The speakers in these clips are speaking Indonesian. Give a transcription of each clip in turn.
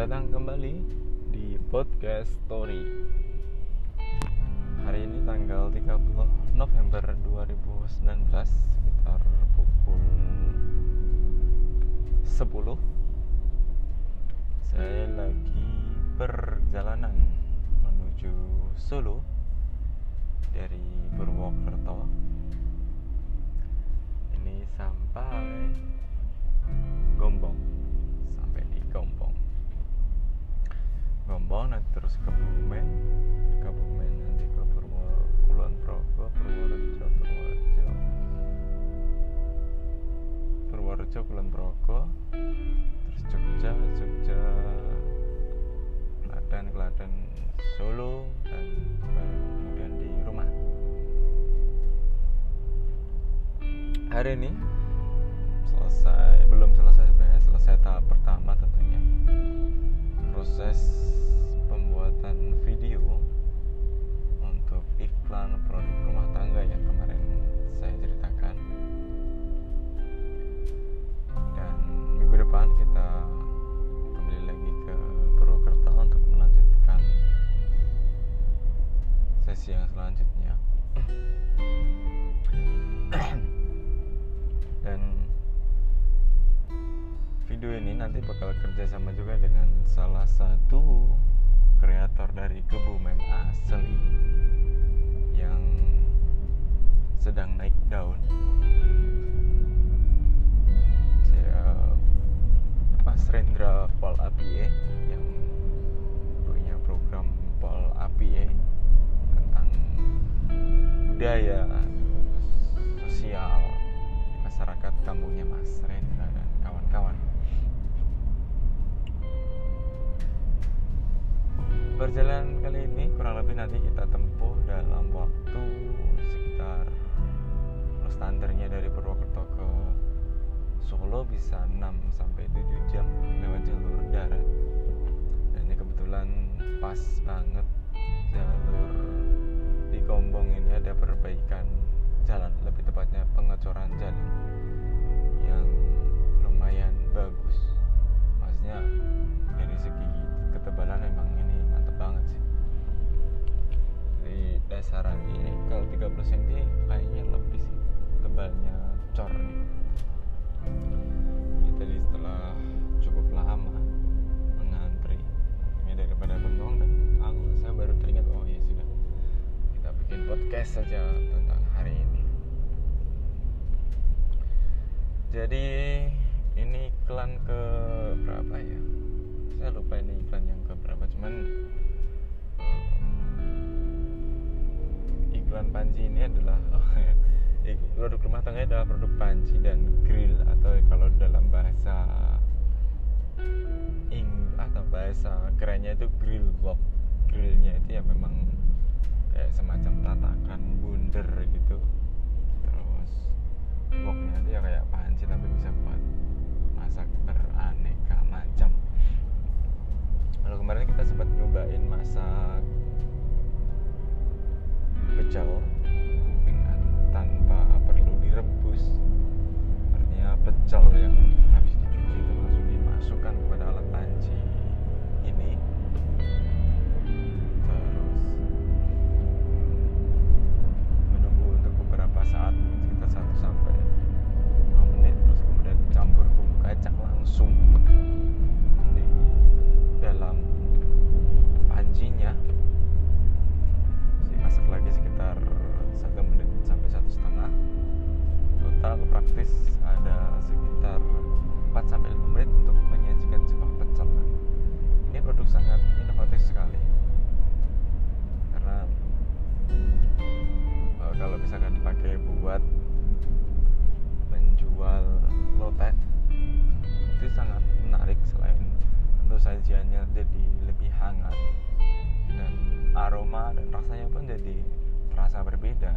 datang kembali di podcast story. Hari ini tanggal 30 November 2019 Sekitar pukul 10 Saya lagi perjalanan menuju Solo Dari Purwokerto. Ini sampai Gombong Sampai di Gombong Gombong nanti terus ke Bumen Kebumen nanti ke Purwo Kulon Progo Purworejo Purworejo. Purworejo Kulon Progo. Terus Jogja Jogja Klaten Klaten Solo dan baru kemudian di rumah. Hari ini selesai belum selesai sebenarnya selesai tahap pertama tentunya proses pembuatan video untuk iklan produk rumah tangga yang kemarin saya ceritakan. Dan minggu depan kita kembali lagi ke Purwokerto untuk melanjutkan sesi yang selanjutnya. Dan video ini nanti bakal kerjasama juga dengan salah satu kreator dari Kebumen asli yang sedang naik daun. Mas Rendra Pol Apie yang punya program Pol Apie tentang budaya sosial masyarakat kampungnya Mas Rendra perjalanan kali ini kurang lebih nanti kita tempuh dalam waktu sekitar standarnya dari Purwokerto ke Solo bisa 6 sampai 7 jam lewat jalur darat. Dan ini kebetulan pas banget jalur di Gombong ini ada perbaikan jalan lebih tepatnya pengecoran jalan yang lumayan bagus. Maksudnya dari segi ketebalan emang dasaran ini kalau 30 cm kayaknya lebih sih tebalnya cor nih. Ini tadi setelah cukup lama mengantri ini daripada bengong dan aku saya baru teringat oh ya sudah. Kita bikin podcast saja tentang hari ini. Jadi ini iklan ke berapa ya? Saya lupa ini iklan yang ke berapa cuman iklan panci ini adalah ik- produk rumah tangga adalah produk panci dan grill atau kalau dalam bahasa ing atau bahasa kerennya itu grill box. Grillnya itu ya memang kayak semacam tatakan bundar gitu. Terus boxnya itu ya kayak panci tapi bisa buat masak beraneka macam. Lalu kemarin kita sempat nyobain masak pecel dengan tanpa perlu direbus. Artinya pecel yang habis dicuci itu langsung dimasukkan misalkan dipakai buat menjual lotek. Itu sangat menarik selain tentu sajiannya jadi lebih hangat dan aroma dan rasanya pun jadi terasa berbeda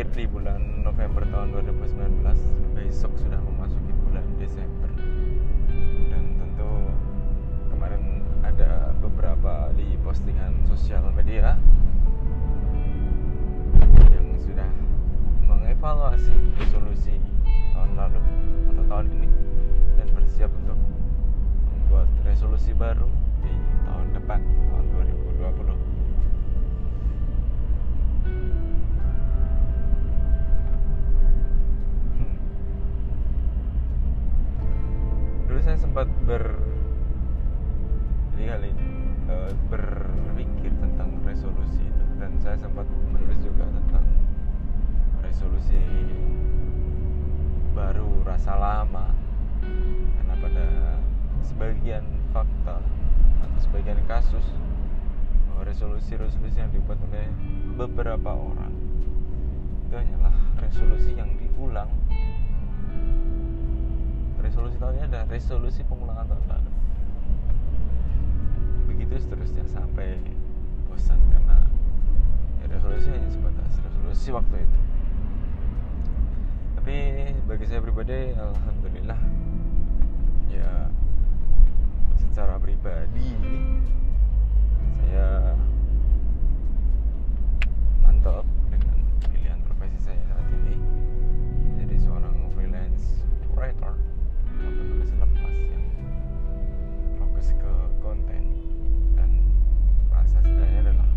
G3 bulan November tahun 2019 besok sudah resolusi-resolusi yang dibuat oleh beberapa orang. Itu hanyalah resolusi yang diulang. Resolusi tahun ini ada resolusi pengulangan tahun lalu begitu seterusnya sampai bosan karena ya, resolusi hanya sebatas resolusi waktu itu. Tapi bagi saya pribadi alhamdulillah ya secara pribadi saya mantap dengan pilihan profesi saya saat ini. Jadi seorang freelance writer atau penulis lepas yang fokus ke konten dan bahasa sebenarnya adalah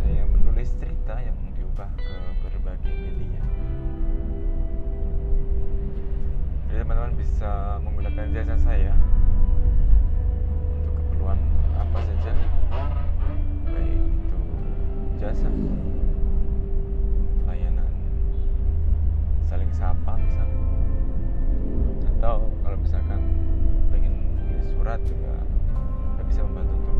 saya menulis cerita yang diubah ke berbagai media. Jadi teman-teman bisa menggunakan jasa saya biasa layanan saling sapa misalnya atau kalau misalkan pengen nulis surat juga nggak bisa membantu untuk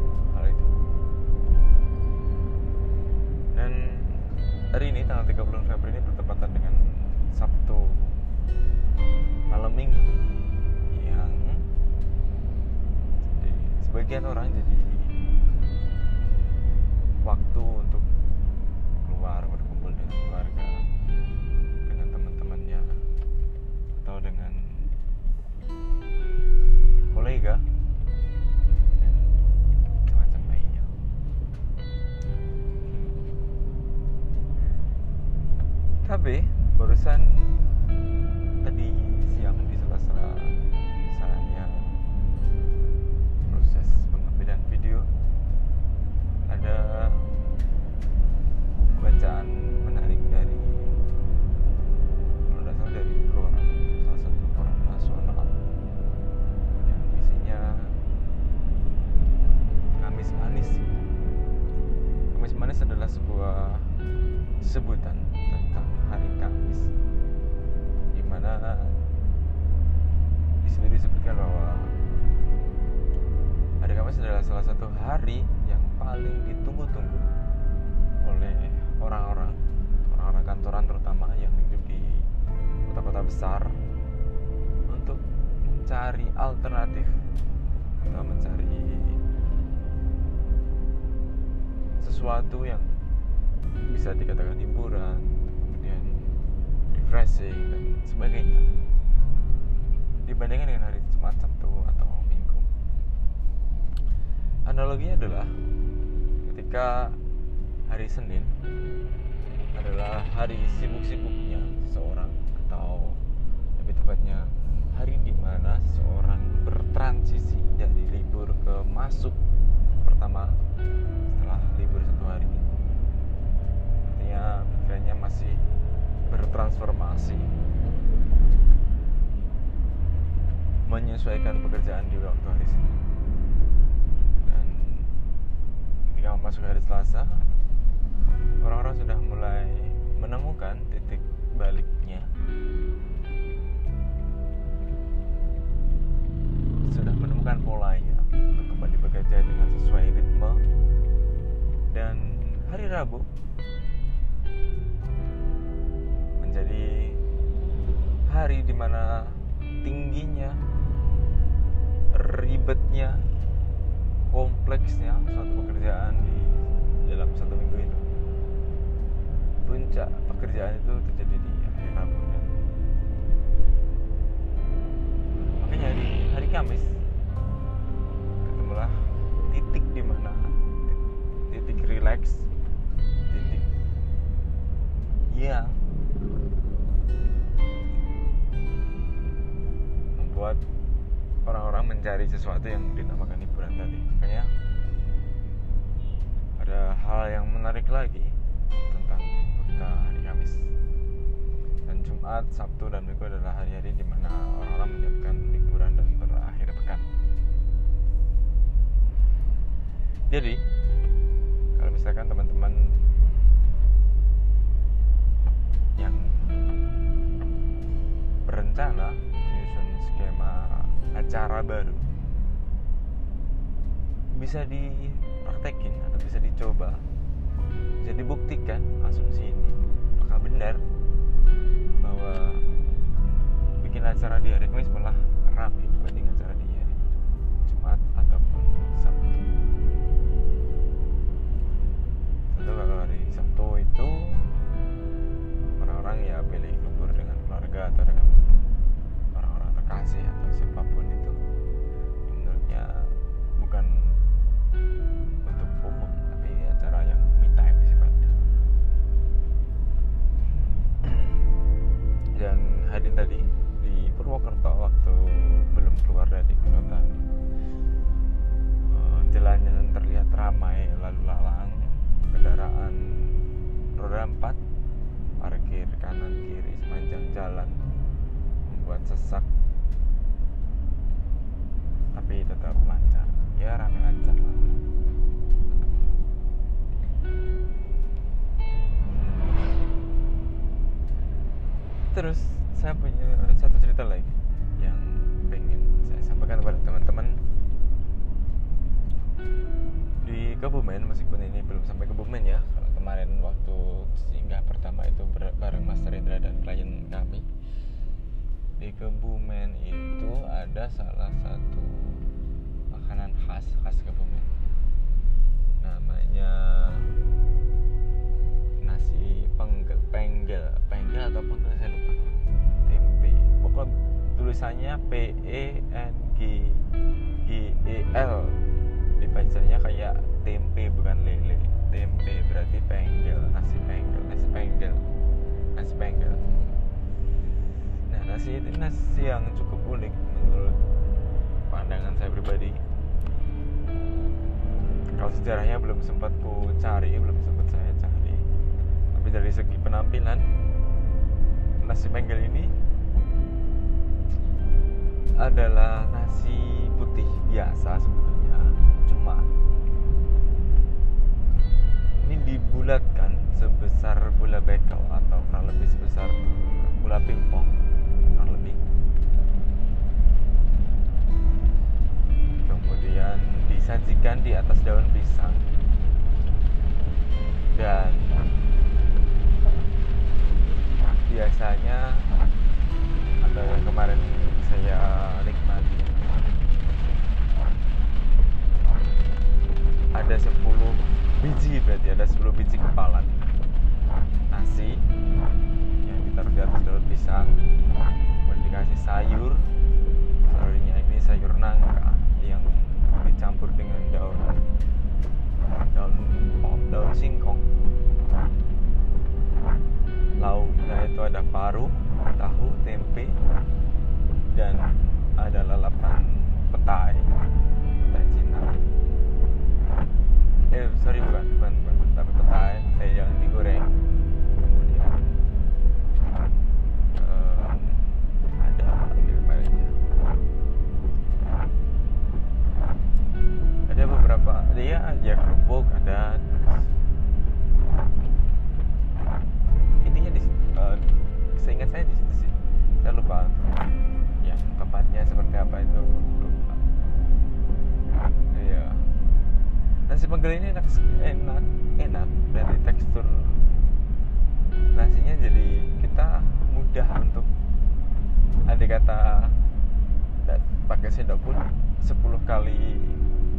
sebuah sebutan tentang hari Kamis di mana di sini disebutkan bahwa hari Kamis adalah salah satu hari yang paling ditunggu-tunggu oleh orang-orang orang-orang kantoran terutama yang hidup di kota-kota besar untuk mencari alternatif atau mencari sesuatu yang bisa dikatakan hiburan kemudian refreshing dan sebagainya. Dibandingkan dengan hari Jumat Sabtu atau Minggu. Analoginya adalah ketika hari Senin adalah hari sibuk-sibuknya seseorang atau lebih tepatnya hari di mana seseorang bertransisi dari libur ke masuk pertama setelah libur satu hari artinya pikirannya masih bertransformasi. Menyesuaikan pekerjaan di waktu hari Senin. Dan ketika masuk hari Selasa orang-orang sudah mulai menemukan titik baliknya. Sudah menemukan polanya untuk kembali bekerja dengan sesuai ritme. Dan hari Rabu menjadi hari di mana tingginya ribetnya kompleksnya suatu pekerjaan di dalam satu minggu itu. Puncak pekerjaan itu terjadi di hari Rabu makanya di hari Kamis ketemulah titik di mana titik relax titik yang membuat orang-orang mencari sesuatu yang dinamakan hiburan tadi. Makanya ada hal yang menarik lagi tentang kita hari Kamis. Dan Jumat, Sabtu dan Minggu adalah hari-hari di mana orang-orang menyiapkan liburan dan berakhir pekan. Jadi kalau misalkan teman-teman bisa dipraktekin atau bisa dicoba. Bisa dibuktikan asumsi ini apakah benar bahwa bikin acara di hari Kamis malah ramai dibanding acara di hari Jumat ataupun Sabtu? Tentu kalau hari Sabtu itu orang-orang ya pilih libur dengan keluarga atau dengan orang-orang terkasih atau siapa pun nasi yang cukup unik menurut pandangan saya pribadi. Kalau sejarahnya belum sempat ku cari belum sempat saya cari. Tapi dari segi penampilan nasi penggel ini adalah nasi putih biasa sebetulnya cuma ini dibulatkan sebesar bola bekel atau kurang lebih sebesar bola pingpong kemudian disajikan di atas daun pisang. Dan biasanya atau yang kemarin saya nikmati? Ada 10 biji berarti ada 10 biji kepala nasi yang ditaruh di atas daun pisang kemudian dikasih sayur. Sayurnya ini sayur nangka yang dicampur dengan daun daun daun singkong. Lauknya itu ada paru tahu tempe dan ada lalapan petai petai Cina. Eh sorry bukan bukan. bagel ini enak enak enak dari tekstur nasinya. Jadi kita mudah untuk ada kata pakai sendok pun 10 kali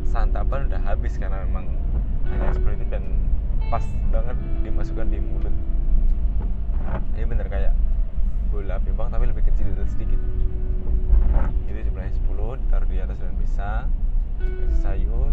santapan udah habis karena memang hanya seperti itu dan pas banget dimasukkan di mulut. Ini bener kayak bola pimpang tapi lebih kecil sedikit. Itu jumlahnya 10 ditaruh di atas dan bisa sayur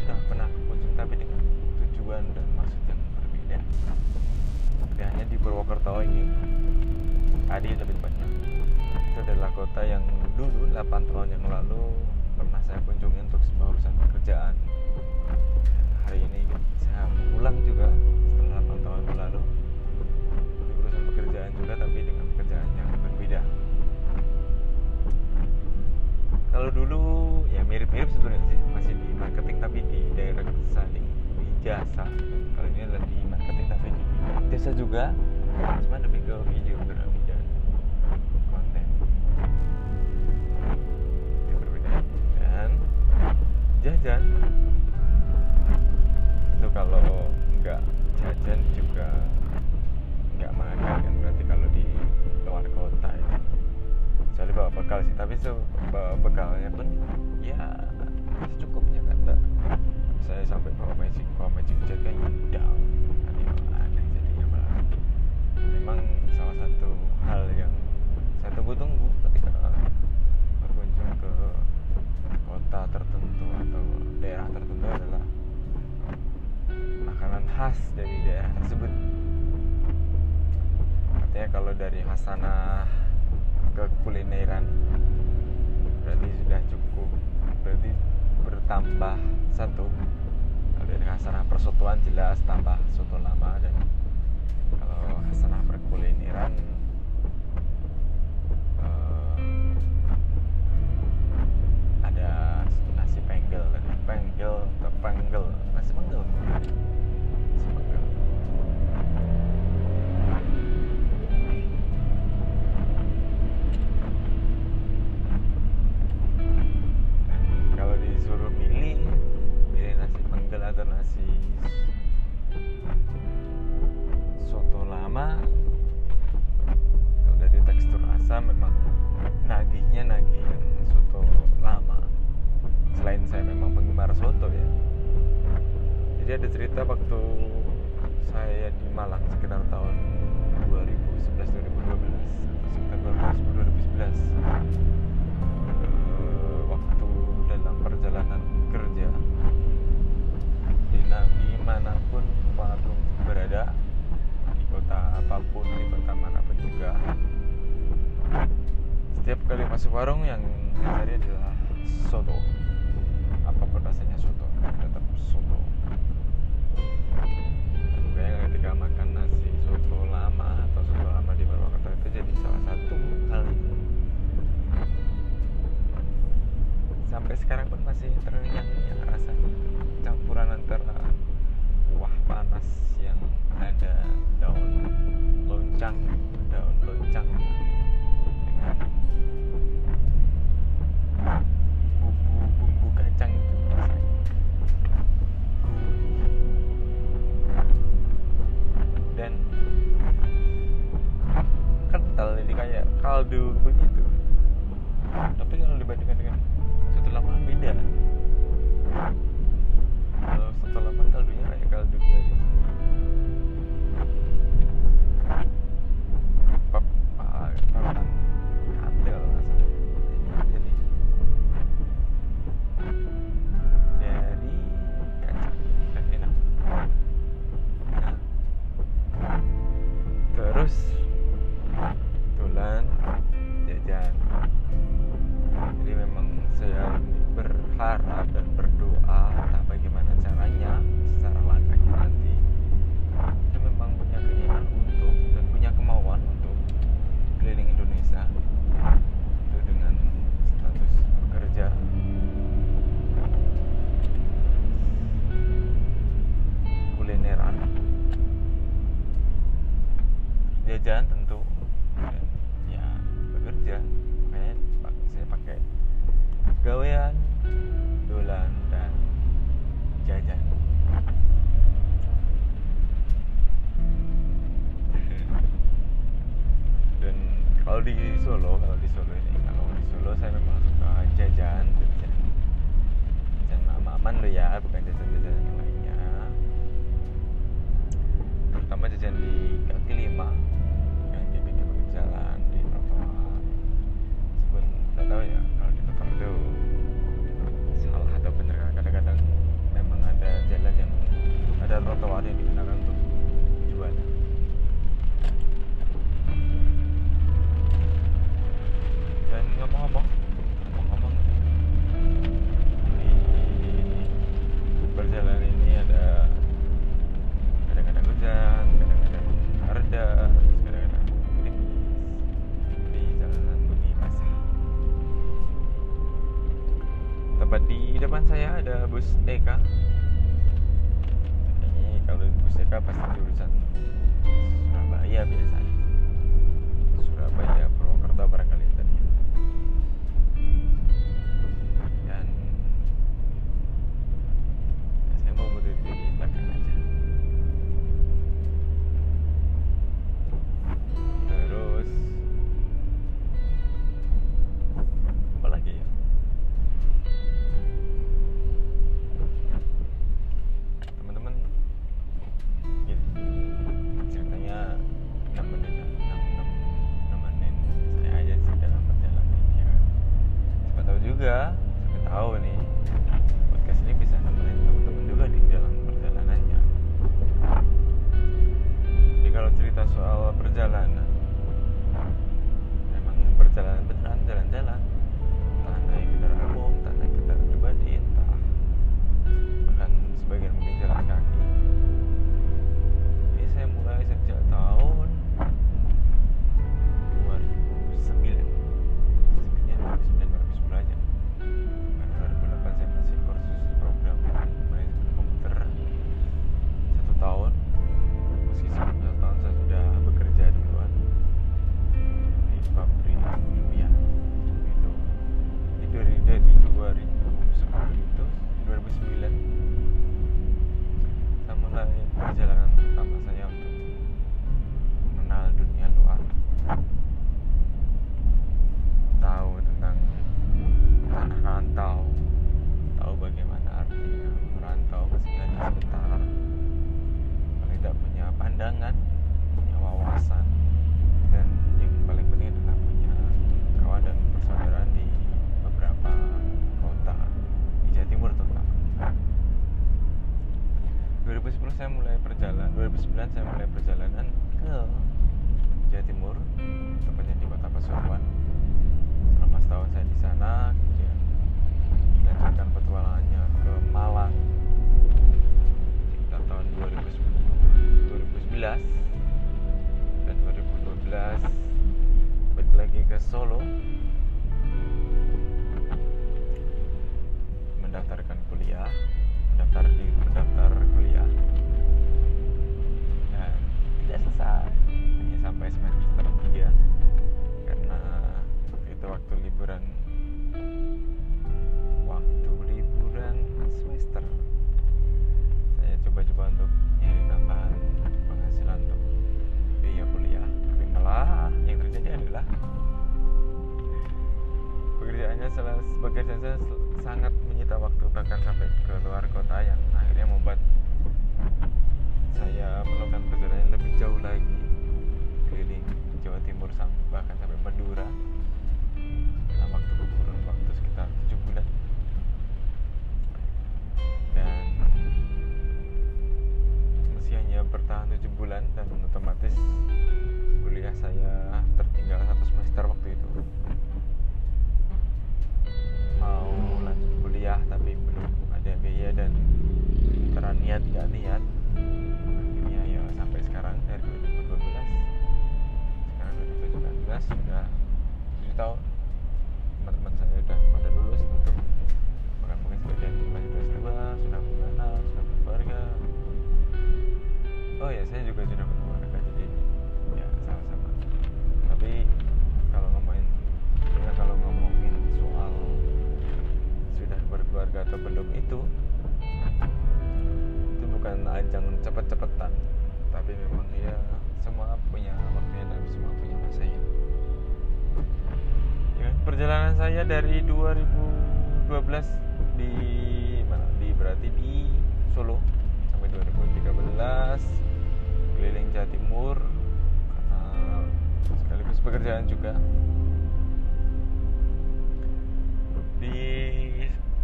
sudah pernah kunjung tapi dengan tujuan dan maksud yang berbeda. Tidak hanya di Purwokerto ini tadi lebih tepatnya itu adalah kota yang dulu 8 tahun yang lalu pernah saya kunjungi untuk sebuah urusan pekerjaan. Hari ini saya pulang juga setelah 8 tahun lalu untuk urusan pekerjaan juga tapi dengan kalau dulu ya mirip-mirip sebetulnya sih masih di marketing tapi di direct selling di jasa kalau ini adalah di marketing tapi di jasa juga. Cuma lebih ke videografi dan konten. Itu berbeda dan jajan. Itu kalau nggak jajan juga nggak makan kan? Berarti kalau di luar kota itu kecuali bawa bekal sih tapi se bawa bekalnya pun ya secukupnya kata saya sampai bawa magic bawa magic jet kan down. Aneh jadinya malah memang salah satu hal yang saya tunggu-tunggu ketika berkunjung ke kota tertentu atau daerah tertentu adalah makanan khas dari daerah tersebut. Artinya kalau dari Hasanah ke kulineran berarti sudah cukup. Berarti bertambah satu. Kalau dari hasanah persotuan jelas tambah soto lama dan kalau hasanah perkulineran eh, ada nasi penggel. Tadi penggel atau penggel nasi penggel atau nasi soto lama kalau dari tekstur rasa memang nagihnya nagih yang soto lama. Selain saya memang penggemar soto ya. Jadi ada cerita waktu saya di Malang sekitar tahun 2011 2012 atau sekitar 2010 2011 Dina, di mana pun warung berada di kota apa pun di kota mana pun juga. Setiap kali masuk warung yang dicari adalah soto. Apa pun rasanya soto tetap soto. Makanya ketika makan nasi soto lama atau soto lama di Purwokerto itu jadi salah satu hal sampai sekarang pun masih terngiang-ngiang aja dan kalau di Solo kalau di Solo ini kalau di Solo saya memang suka jajan jajan jajan aman lo ya bukan jajan jajan yang lainnya. Pertama jajan di kaki lima.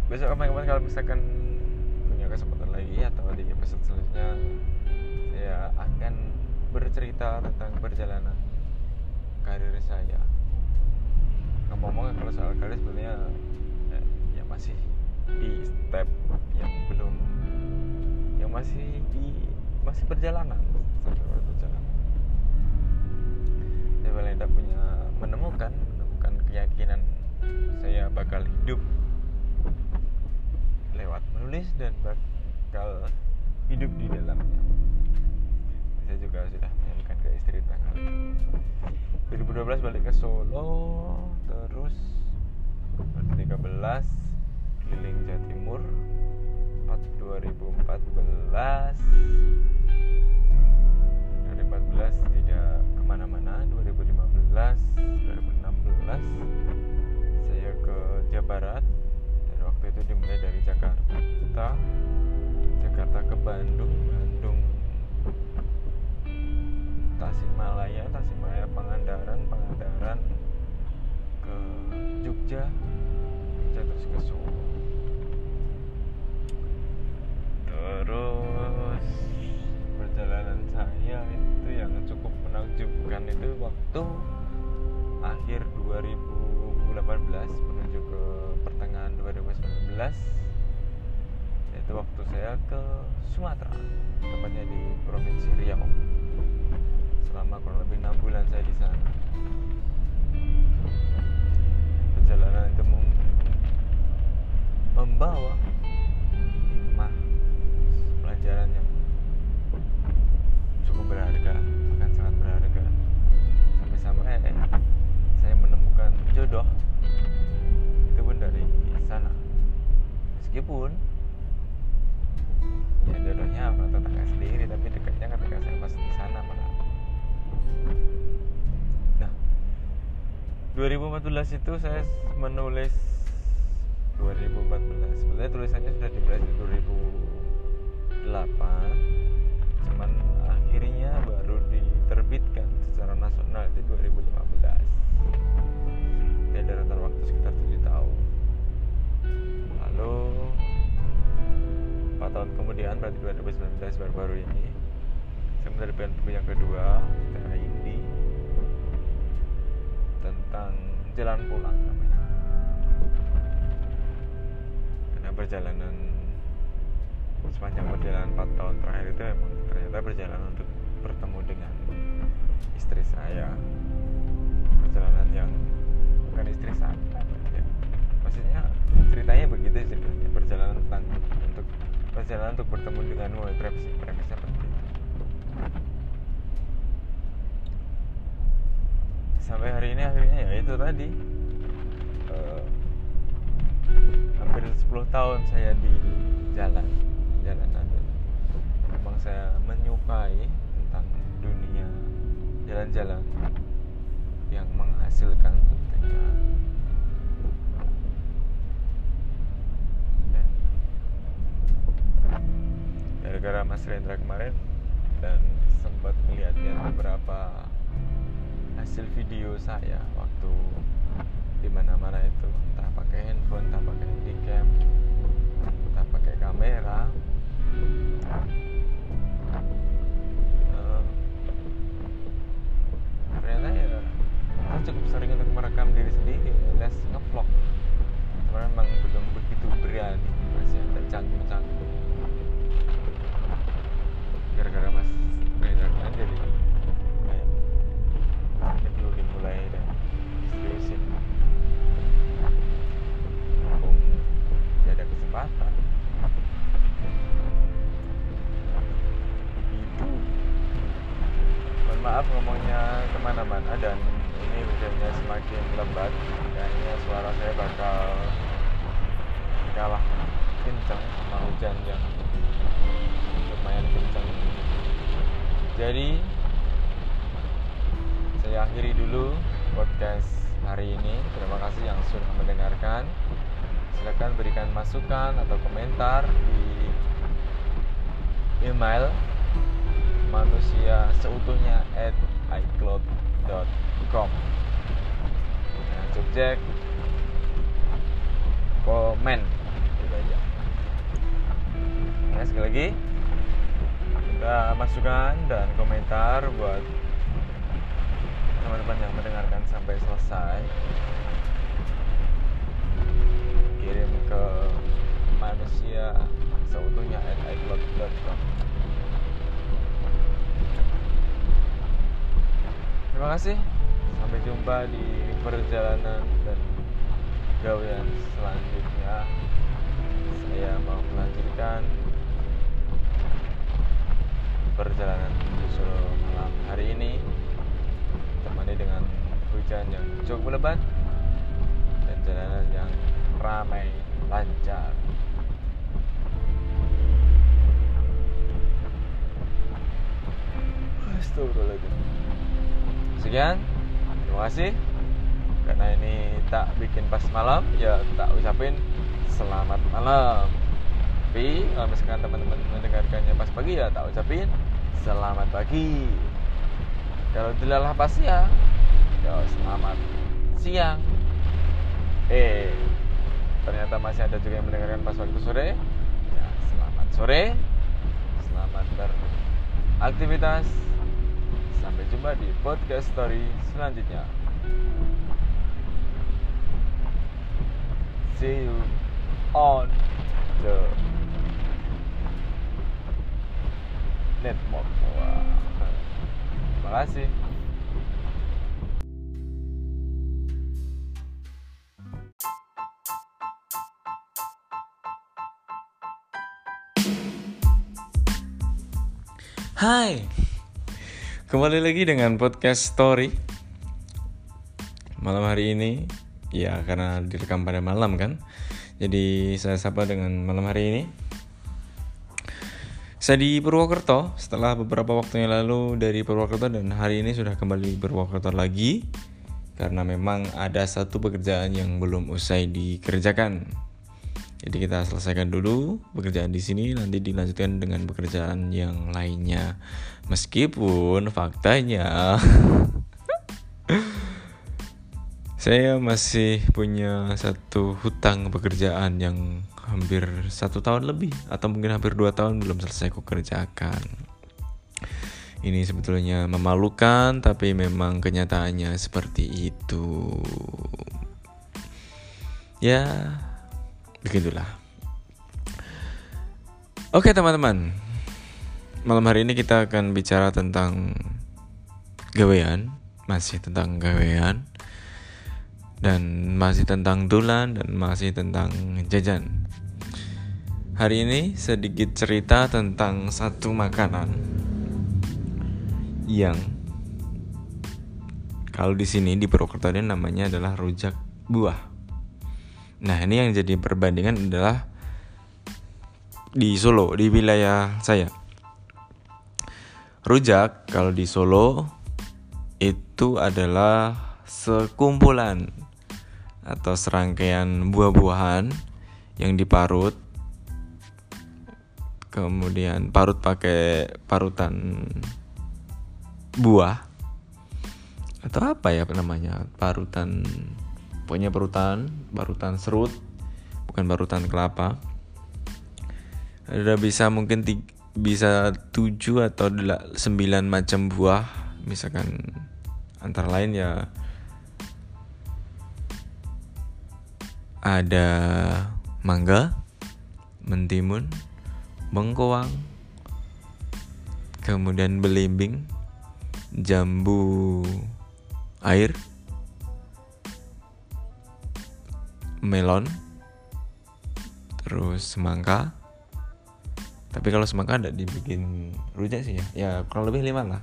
Besok kapan-kapan kalau misalkan punya kesempatan lagi atau di episode selanjutnya saya akan bercerita tentang perjalanan karir saya. Ngomong-ngomong kalau soal karir sebenarnya ya, ya masih di step yang belum yang masih di masih perjalanan sampai perjalanan saya paling tidak punya menemukan menemukan keyakinan saya bakal hidup lewat menulis dan bakal hidup di dalamnya. Saya juga sudah menyanyikan ke istri itu 2012 balik ke Solo terus 2013 keliling Jawa Timur 2014 2014 tidak ke mana-mana 2015 2016 saya ke Jawa Barat itu dimulai dari Jakarta Jakarta ke Bandung Bandung Tasikmalaya Tasikmalaya Pangandaran Pangandaran ke Jogja Jogja terus ke Solo. Terus perjalanan saya itu yang cukup menakjubkan itu waktu akhir 2018 menuju ke pertengahan 2019 yaitu waktu saya ke Sumatera tepatnya di provinsi Riau. Selama kurang lebih enam bulan saya di sana. Perjalanan itu mem- membawa hikmah pelajaran yang cukup berharga bahkan sangat berharga. Sampai-sampai saya menemukan jodoh itu pun dari sana. Meskipun ya jodohnya orang tetangga sendiri tapi dekatnya ketika saya pas di sana malah. Nah 2014 itu saya menulis 2014 sebenarnya tulisannya sudah dimulai di 2008 cuman akhirnya baru diterbitkan secara nasional itu 2015 ya ada rentang waktu sekitar 7 tahun. Lalu 4 tahun kemudian berarti 2019 baru-baru ini saya menerbitkan buku yang kedua secara indie tentang jalan pulang karena perjalanan sepanjang perjalanan 4 tahun terakhir itu memang ternyata perjalanan untuk bertemu dengan istri saya. Perjalanan yang bukan istri saya. Ya. maksudnya ceritanya begitu sebenarnya perjalanan tentang untuk perjalanan untuk bertemu denganmu premis premisnya seperti itu sampai hari ini akhirnya ya itu tadi. Eh, hampir 10 tahun saya di jalan jalanan. Dan memang saya menyukai tentang dunia jalan-jalan yang menghasilkan dan gara-gara Mas Rendra kemarin dan sempat melihat-lihat beberapa hasil video saya waktu di mana-mana itu entah pakai handphone, entah pakai handycam, entah pakai kamera. Eh, ternyata ya cukup sering untuk merekam diri sendiri. Alias ngevlog. Karena memang belum begitu berani masih ada canggung-canggung gara-gara mas Rendra kemarin jadi ini perlu dimulai dan diseriusin mumpung tidak ada kesempatan. Maaf ngomongnya ke mana-mana dan hujannya semakin lebat kayaknya suara saya bakal kalah kencang sama hujan yang lumayan kencang jadi saya akhiri dulu podcast hari ini. Terima kasih yang sudah mendengarkan. Silakan berikan masukan atau komentar di email manusia seutuhnya at icloud.com subjek komen. Gitu aja. Nah sekali lagi kita masukan dan komentar buat teman-teman yang mendengarkan sampai selesai. Kirim ke manusia seutuhnya at icloud.com terima kasih sampai jumpa di perjalanan dan gawean selanjutnya saya mau melanjutkan perjalanan menuju malam hari ini ditemani dengan hujan yang cukup lebat dan jalanan yang ramai lancar. Astagfirullahaladzim. Sekian, terima kasih. Karena ini tak bikin pas malam, ya tak ucapin selamat malam. Tapi kalau misalkan teman-teman mendengarkannya pas pagi ya tak ucapin selamat pagi. Kalau dilalah pas siang, ya selamat siang. Eh, ternyata masih ada juga yang mendengarkan pas waktu sore. Ya, selamat sore. Selamat beraktivitas. Jumpa di podcast story selanjutnya. See you on the network. Wah. Terima kasih. Hai, kembali lagi dengan podcast story malam hari ini. Ya, karena direkam pada malam kan, jadi saya sapa dengan malam hari ini. Saya di Purwokerto setelah beberapa waktu yang lalu dari Purwokerto dan hari ini sudah kembali Purwokerto lagi karena memang ada satu pekerjaan yang belum usai dikerjakan. Jadi kita selesaikan dulu pekerjaan di sini nanti dilanjutkan dengan pekerjaan yang lainnya. Meskipun faktanya saya masih punya satu hutang pekerjaan yang hampir satu tahun lebih atau mungkin hampir dua tahun belum selesai kukerjakan. Ini sebetulnya memalukan tapi memang kenyataannya seperti itu. Ya, begitulah. Oke teman-teman, malam hari ini kita akan bicara tentang gawean, masih tentang gawean, dan masih tentang dulan dan masih tentang jajan. Hari ini sedikit cerita tentang satu makanan yang kalau di sini di Purwokerto namanya adalah rujak buah. Nah, ini yang jadi perbandingan adalah di Solo, di wilayah saya. Rujak kalau di Solo itu adalah sekumpulan atau serangkaian buah-buahan yang diparut kemudian parut pakai parutan buah atau apa ya namanya parutan pokoknya parutan parutan serut bukan parutan kelapa. Ada bisa mungkin tiga, bisa tujuh atau sembilan macam buah. Misalkan antara lain ya ada mangga mentimun bengkoang kemudian belimbing jambu air, melon, terus semangka. Tapi kalau semangka ada dibikin rujak sih ya, ya kurang lebih lima lah.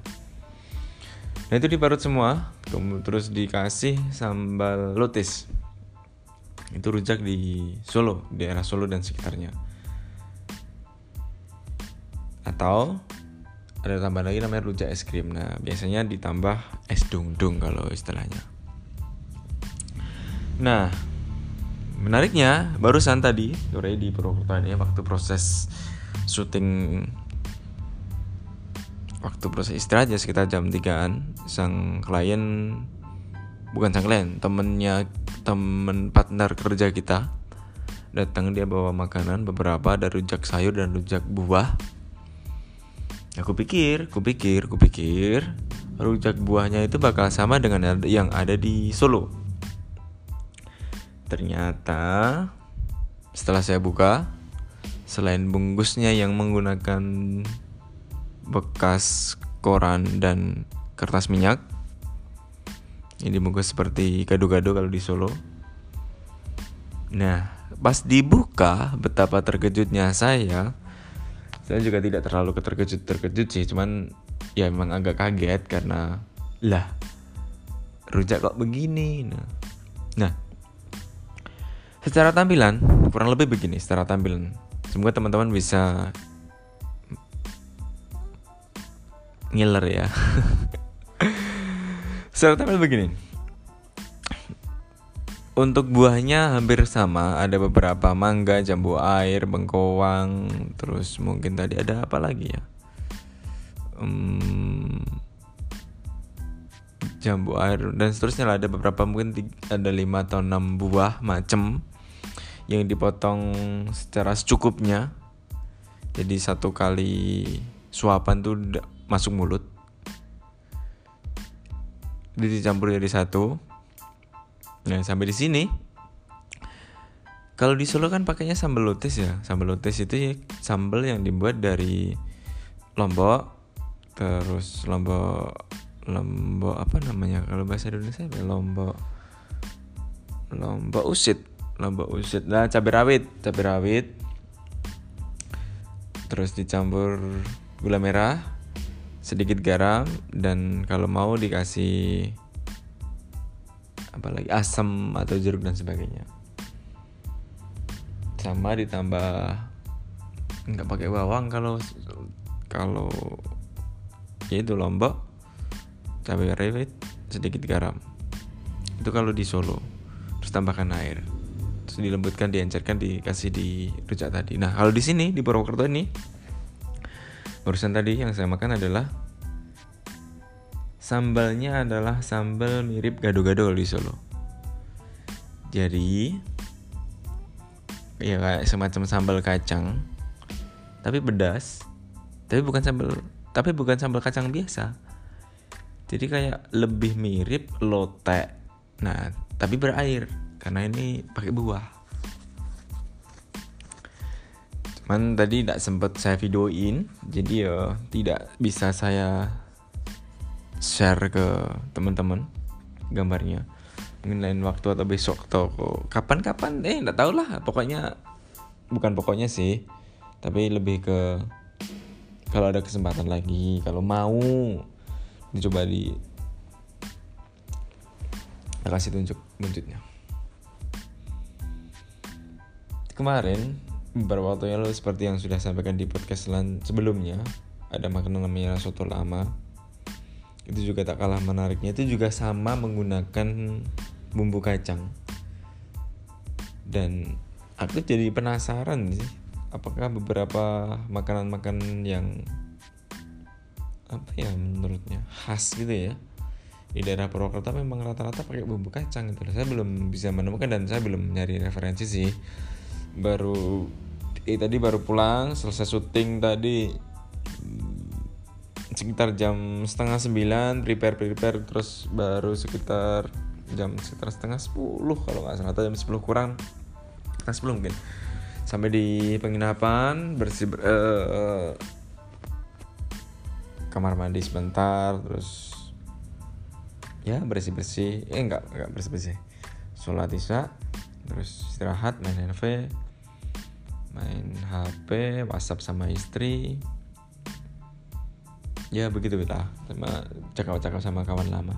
Nah itu diparut semua, terus dikasih sambal lotis. Itu rujak di Solo, daerah Solo dan sekitarnya. Atau ada tambahan lagi namanya rujak es krim nah biasanya ditambah es dung dung kalau istilahnya nah menariknya barusan tadi sore di Purwokerto ini waktu proses syuting waktu proses istirahat ya sekitar jam 3an sang klien bukan sang klien temennya temen partner kerja kita datang dia bawa makanan beberapa ada rujak sayur dan rujak buah. Aku pikir aku pikir aku pikir rujak buahnya itu bakal sama dengan yang ada di Solo ternyata setelah saya buka selain bungkusnya yang menggunakan bekas koran dan kertas minyak ini bungkus seperti gado-gado kalau di Solo. Nah, pas dibuka betapa terkejutnya saya. Saya juga tidak terlalu terkejut-terkejut sih, cuman ya memang agak kaget karena lah rujak kok begini. Nah, nah secara tampilan kurang lebih begini secara tampilan. Semoga teman-teman bisa ngiler ya. Secara tampil begini. Untuk buahnya hampir sama, ada beberapa mangga, jambu air, bengkoang, terus mungkin tadi ada apa lagi ya? Um, jambu air dan seterusnya lah ada beberapa mungkin ada 5 atau 6 buah macem yang dipotong secara secukupnya. Jadi satu kali suapan tuh masuk mulut. Dicampur jadi satu. Nah sampai di sini. Kalau di Solo kan pakainya sambal lotis ya. Sambal lotis itu ya sambal yang dibuat dari lombok terus lombok lombok apa namanya? Kalau bahasa Indonesia ya? Lombok lombok usit lombok usit nah cabai rawit cabai rawit. Terus dicampur gula merah sedikit garam dan kalau mau dikasih apalagi asam atau jeruk dan sebagainya. Sama ditambah nggak pakai bawang kalau kalau itu lombok. Cabai rawit sedikit garam. Itu kalau di Solo. Terus tambahkan air dilembutkan diencerkan dikasih di rujak tadi. Nah kalau di sini di Purwokerto ini barusan tadi yang saya makan adalah sambalnya adalah sambal mirip gado-gado di Solo. Jadi ya kayak semacam sambal kacang tapi pedas tapi bukan sambal tapi bukan sambal kacang biasa. Jadi kayak lebih mirip lotek. Nah tapi berair karena ini pakai buah. Cuman tadi tidak sempat saya videoin jadi ya tidak bisa saya share ke teman-teman gambarnya. Mungkin lain waktu atau besok atau kapan-kapan eh nggak tahu lah. Pokoknya bukan pokoknya sih tapi lebih ke kalau ada kesempatan lagi kalau mau dicoba di kasih tunjuk buntutnya kemarin beberapa waktu yang lalu seperti yang sudah sampaikan di podcast sebelumnya ada makanan namanya soto lama. Itu juga tak kalah menariknya. Itu juga sama menggunakan bumbu kacang. Dan aku jadi penasaran sih apakah beberapa makanan-makanan yang apa ya menurutnya khas gitu ya di daerah Purwokerto memang rata-rata pakai bumbu kacang gitu saya belum bisa menemukan dan saya belum nyari referensi sih baru eh, tadi baru pulang selesai syuting tadi. Sekitar jam setengah sembilan prepare prepare terus baru sekitar jam sekitar setengah sepuluh kalau nggak salah atau jam sepuluh kurang. Setengah sepuluh mungkin. Sampai di penginapan bersih ber, uh, kamar mandi sebentar terus ya bersih bersih eh enggak enggak bersih bersih sholat isya terus istirahat main handphone main HP WhatsApp sama istri. Ya begitu lah sama cakap-cakap sama kawan lama.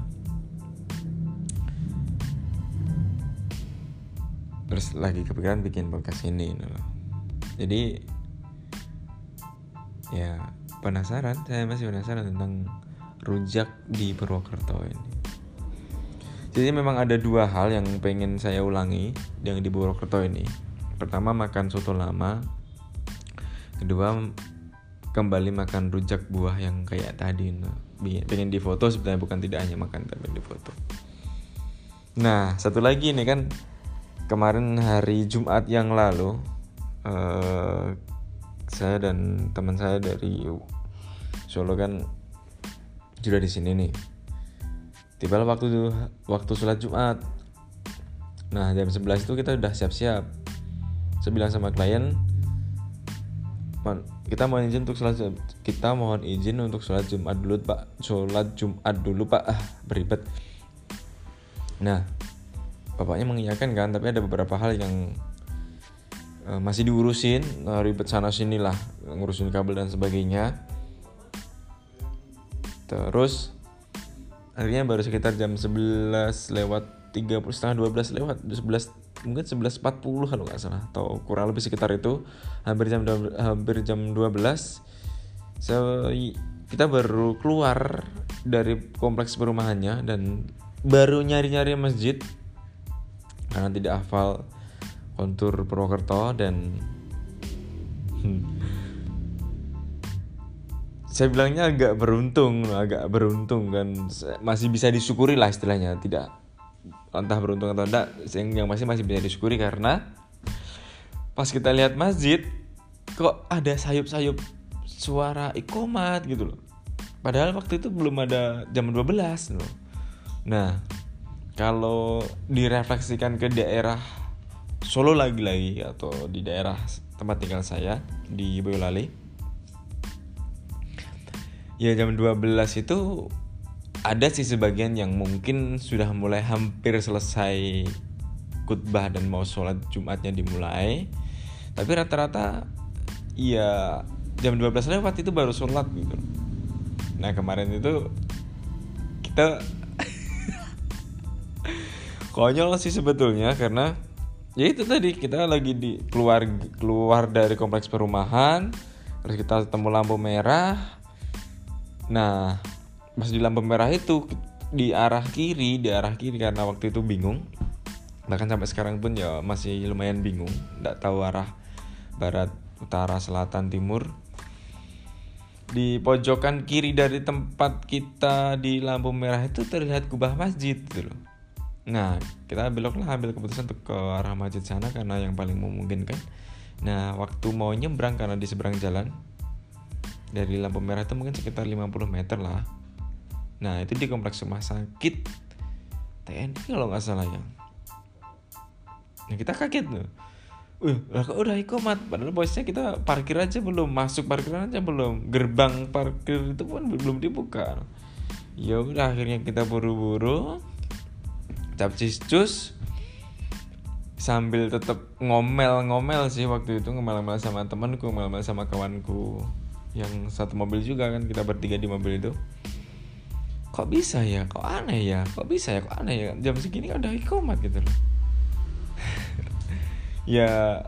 Terus lagi kepikiran bikin podcast ini loh. jadi ya penasaran. Saya masih penasaran tentang rujak di Purwokerto ini. Jadi memang ada dua hal yang pengen saya ulangi yang di Purwokerto ini pertama makan soto lama. Kedua kembali makan rujak buah yang kayak tadi. Nah, pengen difoto sebenarnya bukan tidak hanya makan tapi difoto. Nah satu lagi nih kan. Kemarin hari Jumat yang lalu uh, saya dan teman saya dari Solo kan sudah di sini nih. Tiba waktu waktu sholat Jumat. Nah jam 11 itu kita udah siap-siap saya bilang sama klien kita mohon izin untuk sholat kita mohon izin untuk sholat Jumat dulu pak. Sholat Jumat dulu pak. Ah beribet. Nah bapaknya mengiyakan kan tapi ada beberapa hal yang uh, masih diurusin uh, ribet sana sini lah ngurusin kabel dan sebagainya. Terus akhirnya baru sekitar jam 11 lewat 30 setengah 12 lewat 11 mungkin 11.40 kalau nggak salah atau kurang lebih sekitar itu. Hampir jam hampir jam 12 so, kita baru keluar dari kompleks perumahannya dan baru nyari-nyari masjid. Karena tidak hafal kontur Purwokerto dan saya bilangnya agak beruntung agak beruntung kan masih bisa disyukuri lah istilahnya tidak entah beruntung atau enggak yang yang masih masih bisa disyukuri karena pas kita lihat masjid kok ada sayup-sayup suara ikomat gitu loh. Padahal waktu itu belum ada jam 12 loh. Nah kalau direfleksikan ke daerah Solo lagi-lagi atau di daerah tempat tinggal saya di Boyolali ya jam 12 itu ada sih sebagian yang mungkin sudah mulai hampir selesai khutbah dan mau sholat Jumatnya dimulai. Tapi rata-rata ya jam 12 lewat itu baru sholat gitu. Nah kemarin itu kita konyol sih sebetulnya karena ya itu tadi kita lagi di keluar keluar dari kompleks perumahan terus kita ketemu lampu merah. Nah, pas di lampu merah itu di arah kiri, di arah kiri karena waktu itu bingung. Bahkan sampai sekarang pun ya masih lumayan bingung, tidak tahu arah barat, utara, selatan, timur. Di pojokan kiri dari tempat kita di lampu merah itu terlihat kubah masjid gitu loh. Nah, kita beloklah ambil keputusan untuk ke arah masjid sana karena yang paling memungkinkan. Nah, waktu mau nyebrang karena di seberang jalan, dari lampu merah itu mungkin sekitar 50 meter lah nah itu di kompleks rumah sakit TNI kalau nggak salah ya. Nah kita kaget tuh. Uh, lah kok udah ikomat padahal bosnya kita parkir aja belum masuk parkiran aja belum. Gerbang parkir itu pun belum dibuka. Ya udah akhirnya kita buru-buru capcis cus sambil tetap ngomel-ngomel sih waktu itu ngomel-ngomel sama temanku ngomel-ngomel sama kawanku. Yang satu mobil juga kan kita bertiga di mobil itu kok bisa ya? Kok aneh ya? Kok bisa ya? Kok aneh ya? Jam segini kan udah ikomat gitu loh. Ya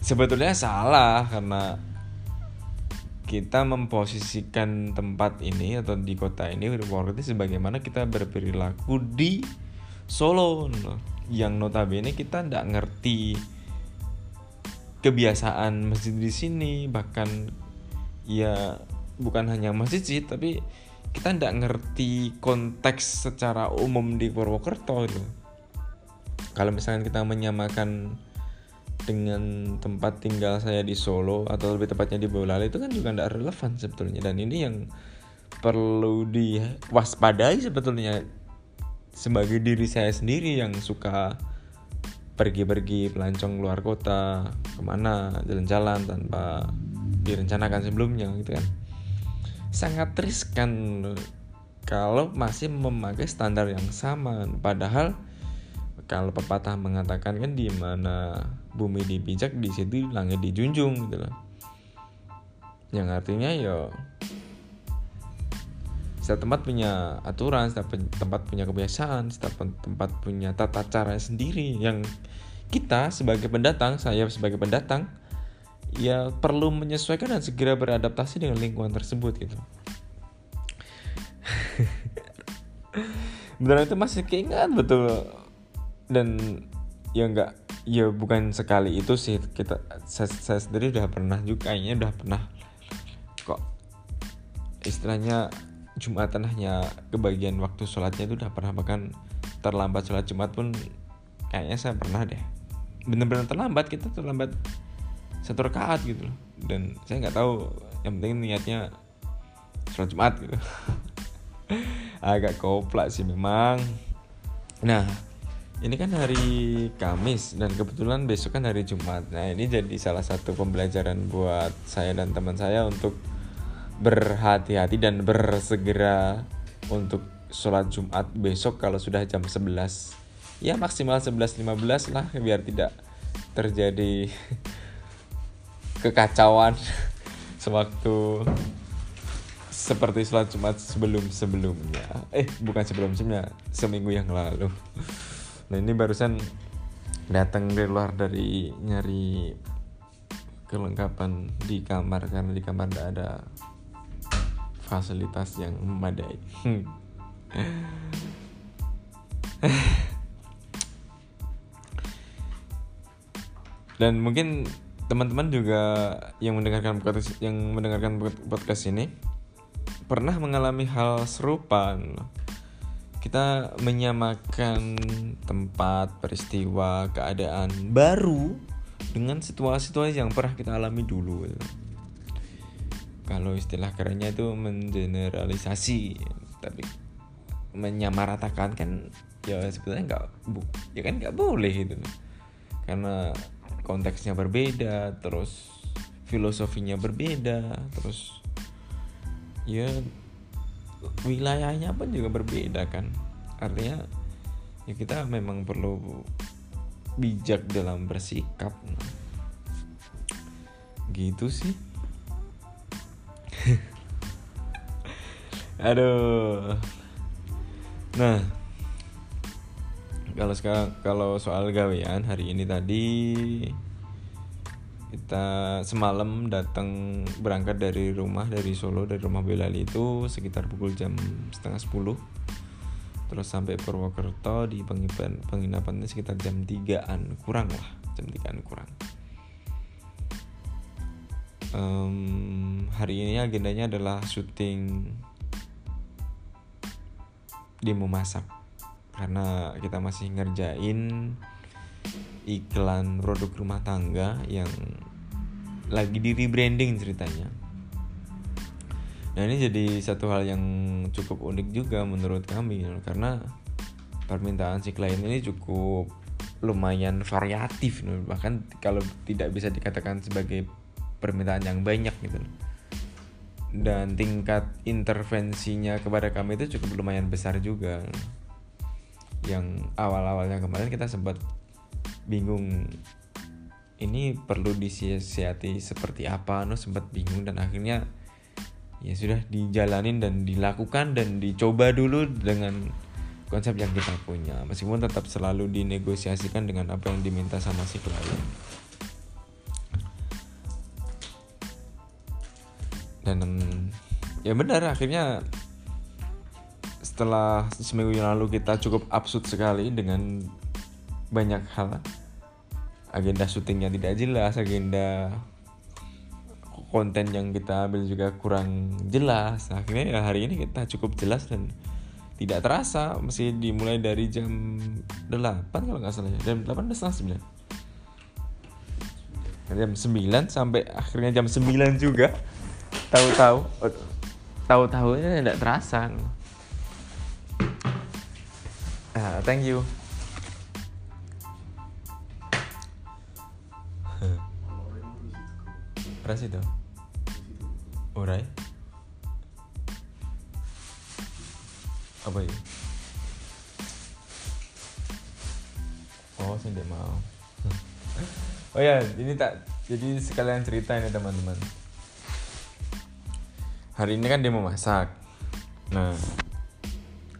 sebetulnya salah karena kita memposisikan tempat ini atau di kota ini Purwokerto sebagaimana kita berperilaku di Solo yang notabene kita tidak ngerti kebiasaan masjid di sini bahkan ya bukan hanya masjid sih tapi kita tidak ngerti konteks secara umum di Purwokerto itu. Kalau misalnya kita menyamakan dengan tempat tinggal saya di Solo atau lebih tepatnya di Boyolali itu kan juga tidak relevan sebetulnya. Dan ini yang perlu diwaspadai sebetulnya sebagai diri saya sendiri yang suka pergi-pergi pelancong luar kota ke mana jalan-jalan tanpa direncanakan sebelumnya gitu kan sangat riskan kalau masih memakai standar yang sama. Padahal kalau pepatah mengatakan kan di mana bumi dipijak di situ langit dijunjung gitu loh. Yang artinya ya setiap tempat punya aturan setiap tempat punya kebiasaan setiap tempat punya tata cara sendiri. Yang kita sebagai pendatang saya sebagai pendatang ya perlu menyesuaikan dan segera beradaptasi dengan lingkungan tersebut gitu. beneran itu masih keingat betul. Dan ya enggak ya bukan sekali itu sih kita saya, saya sendiri udah pernah juga kayaknya udah pernah kok. Istilahnya Jumatan hanya kebagian waktu sholatnya itu udah pernah bahkan terlambat sholat Jumat pun kayaknya saya pernah deh. Bener-bener terlambat kita terlambat satu rakaat gitu loh. Dan saya nggak tahu yang penting niatnya sholat Jumat gitu. Agak koplak sih memang. Nah ini kan hari Kamis dan kebetulan besok kan hari Jumat. Nah ini jadi salah satu pembelajaran buat saya dan teman saya untuk berhati-hati dan bersegera untuk sholat Jumat besok kalau sudah jam 11 ya maksimal 11.15 lah biar tidak terjadi kekacauan sewaktu seperti sholat Jumat sebelum-sebelumnya. Eh, bukan sebelum-sebelumnya, seminggu yang lalu. Nah, ini barusan datang dari luar dari nyari kelengkapan di kamar karena di kamar tidak ada fasilitas yang memadai. Dan mungkin teman-teman juga yang mendengarkan podcast yang mendengarkan podcast ini pernah mengalami hal serupa kita menyamakan tempat peristiwa keadaan baru dengan situasi-situasi yang pernah kita alami dulu. Kalau istilah kerennya itu mengeneralisasi tapi menyamaratakan kan ya sebetulnya nggak bu ya kan nggak boleh itu karena konteksnya berbeda terus filosofinya berbeda terus ya wilayahnya pun juga berbeda kan. Artinya ya kita memang perlu bijak dalam bersikap. Gitu sih. Aduh. Nah kalau sekarang kalau soal gawean hari ini tadi kita semalam datang berangkat dari rumah dari Solo dari rumah Belali itu sekitar pukul jam setengah sepuluh. Terus sampai Purwokerto di penginapan penginapannya sekitar jam 3an kurang lah jam 3an kurang. Um, hari ini agendanya adalah syuting demo masak karena kita masih ngerjain iklan produk rumah tangga yang lagi di rebranding ceritanya. Nah ini jadi satu hal yang cukup unik juga menurut kami karena permintaan si klien ini cukup lumayan variatif bahkan kalau tidak bisa dikatakan sebagai permintaan yang banyak gitu. Dan tingkat intervensinya kepada kami itu cukup lumayan besar juga yang awal-awalnya kemarin kita sempat bingung ini perlu disiasati seperti apa? No sempat bingung dan akhirnya ya sudah dijalanin dan dilakukan dan dicoba dulu dengan konsep yang kita punya. Meskipun tetap selalu dinegosiasikan dengan apa yang diminta sama si klien. Dan ya benar akhirnya setelah seminggu yang lalu kita cukup absurd sekali dengan banyak hal. Agenda syutingnya tidak jelas agenda konten yang kita ambil juga kurang jelas. Akhirnya ya hari ini kita cukup jelas dan tidak terasa masih dimulai dari jam 8 kalau nggak salah ya. Jam 8 udah setengah 9 jam 9 sampai akhirnya jam 9 juga. Tahu-tahu. Tahu-tahu ini tidak terasa Uh, thank you. Beras itu. Urai. Apa ya? Oh, tidak mau. oh ya, ini tak jadi sekalian cerita ini teman-teman. Hari ini kan dia mau masak. Nah,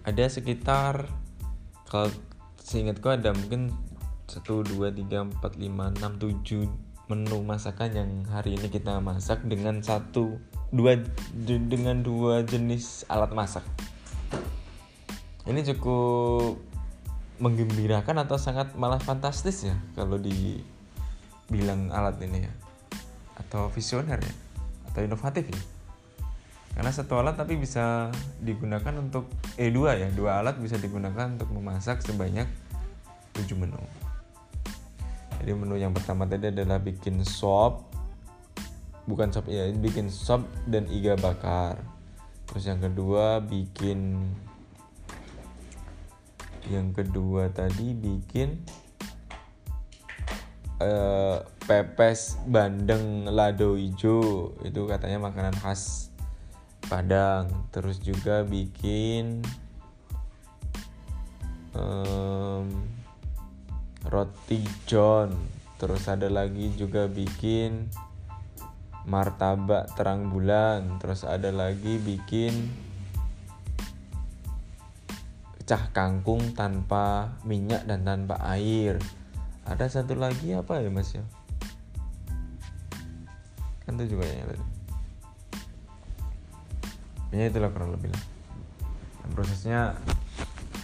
ada sekitar kalau seingatku ada mungkin 1, 2, 3, 4, 5, 6, 7 menu masakan yang hari ini kita masak dengan satu dua dengan dua jenis alat masak. Ini cukup menggembirakan atau sangat malah fantastis ya kalau dibilang alat ini ya. Atau visioner ya atau inovatif ya karena satu alat tapi bisa digunakan untuk eh dua ya dua alat bisa digunakan untuk memasak sebanyak 7 menu. Jadi menu yang pertama tadi adalah bikin sop bukan sop ya bikin sop dan iga bakar. Terus yang kedua bikin yang kedua tadi bikin uh, pepes bandeng lado ijo itu katanya makanan khas Padang terus juga bikin um, roti john. Terus ada lagi juga bikin martabak terang bulan. Terus ada lagi bikin cah kangkung tanpa minyak dan tanpa air. Ada satu lagi apa ya mas ya? Kan itu juga ya tadi ya itulah kurang lebih lah. Dan prosesnya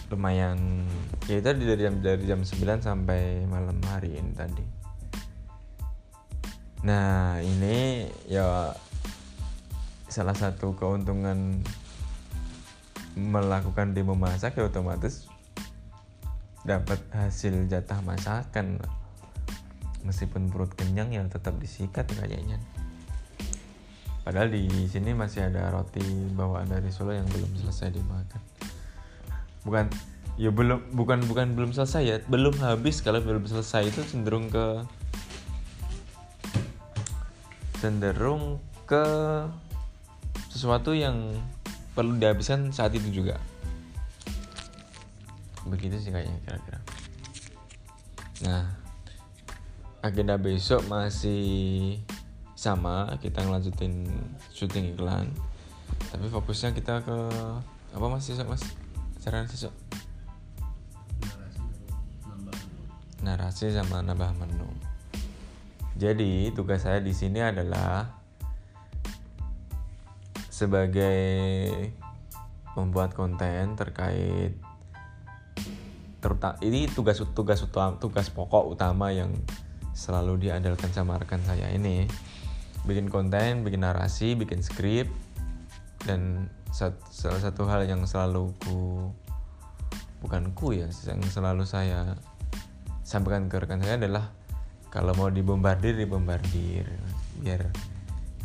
lumayan ya itu dari jam dari jam 9 sampai malam hari ini tadi. Nah ini ya salah satu keuntungan melakukan demo masak ya otomatis dapat hasil jatah masakan meskipun perut kenyang ya tetap disikat kayaknya padahal di sini masih ada roti bawaan dari Solo yang belum selesai dimakan. Bukan ya belum bukan bukan belum selesai ya. Belum habis kalau belum selesai itu cenderung ke cenderung ke sesuatu yang perlu dihabiskan saat itu juga. Begitu sih kayaknya kira-kira. Nah agenda besok masih sama kita ngelanjutin syuting iklan. Tapi fokusnya kita ke apa mas besok mas? Acara besok narasi sama nambah menu. Jadi tugas saya di sini adalah sebagai membuat konten terkait terutama ini tugas tugas utama tugas pokok utama yang selalu diandalkan sama rekan saya ini bikin konten bikin narasi bikin skrip. Dan salah satu hal yang selalu ku bukan ku ya yang selalu saya sampaikan ke rekan saya adalah kalau mau dibombardir dibombardir. Biar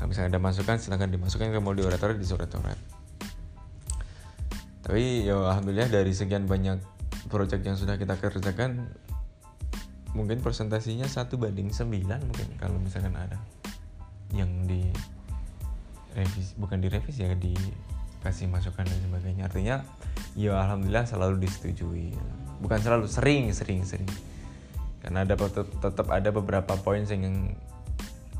kalau misalnya ada masukan silahkan dimasukkan ke mode orator di surat-surat tapi ya alhamdulillah dari sekian banyak proyek yang sudah kita kerjakan mungkin presentasinya satu banding 9 mungkin kalau misalkan ada yang di revisi bukan direvisi ya dikasih masukan dan sebagainya. Artinya ya alhamdulillah selalu disetujui. Bukan selalu sering sering sering. Karena ada tetap ada beberapa poin yang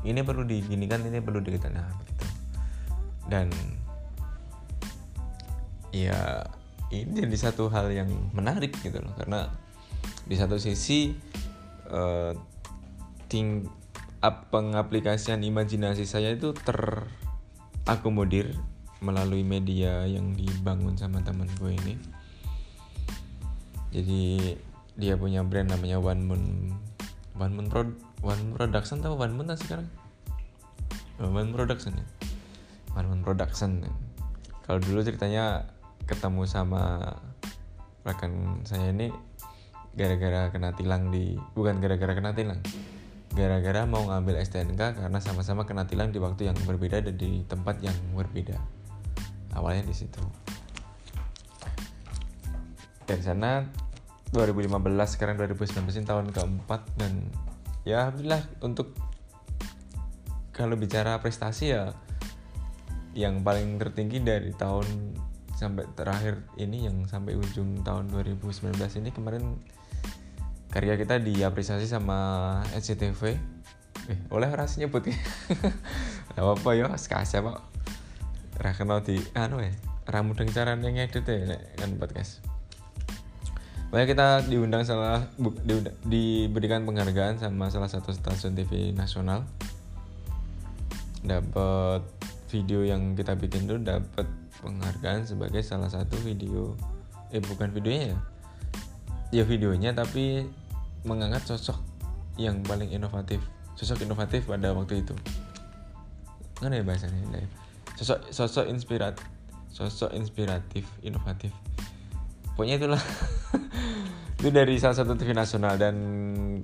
ini perlu diginikan ini perlu digital nah begitu dan ya ini jadi satu hal yang menarik gitu loh. Karena di satu sisi uh, ting pengaplikasian imajinasi saya itu ter akomodir melalui media yang dibangun sama temen gue ini. Jadi dia punya brand namanya One Moon. One Moon Pro One Production tahu One Moon tak sekarang? Oh, One Moon Production ya? One Moon Production. Kalau dulu ceritanya ketemu sama rekan saya ini gara-gara kena tilang di bukan gara-gara kena tilang gara-gara mau ngambil STNK karena sama-sama kena tilang di waktu yang berbeda dan di tempat yang berbeda. Awalnya di situ. Dari sana 2015 sekarang 2019 ini tahun keempat dan ya alhamdulillah untuk kalau bicara prestasi ya yang paling tertinggi dari tahun sampai terakhir ini yang sampai ujung tahun 2019 ini kemarin karya kita diapresiasi sama SCTV eh oleh rasa nyebut ya? Apa ya sekasih pak rakena di anu ya ramu dengan cara ngedit ya kan podcast. Pokoknya kita diundang salah di, diberikan penghargaan sama salah satu stasiun TV nasional. Dapat video yang kita bikin tuh dapat penghargaan sebagai salah satu video eh bukan videonya ya? Ya videonya tapi mengangkat sosok yang paling inovatif sosok inovatif pada waktu itu. Mana ya bahasanya ya? sosok sosok inspirat sosok inspiratif inovatif. Pokoknya itulah. Itu dari salah satu TV nasional dan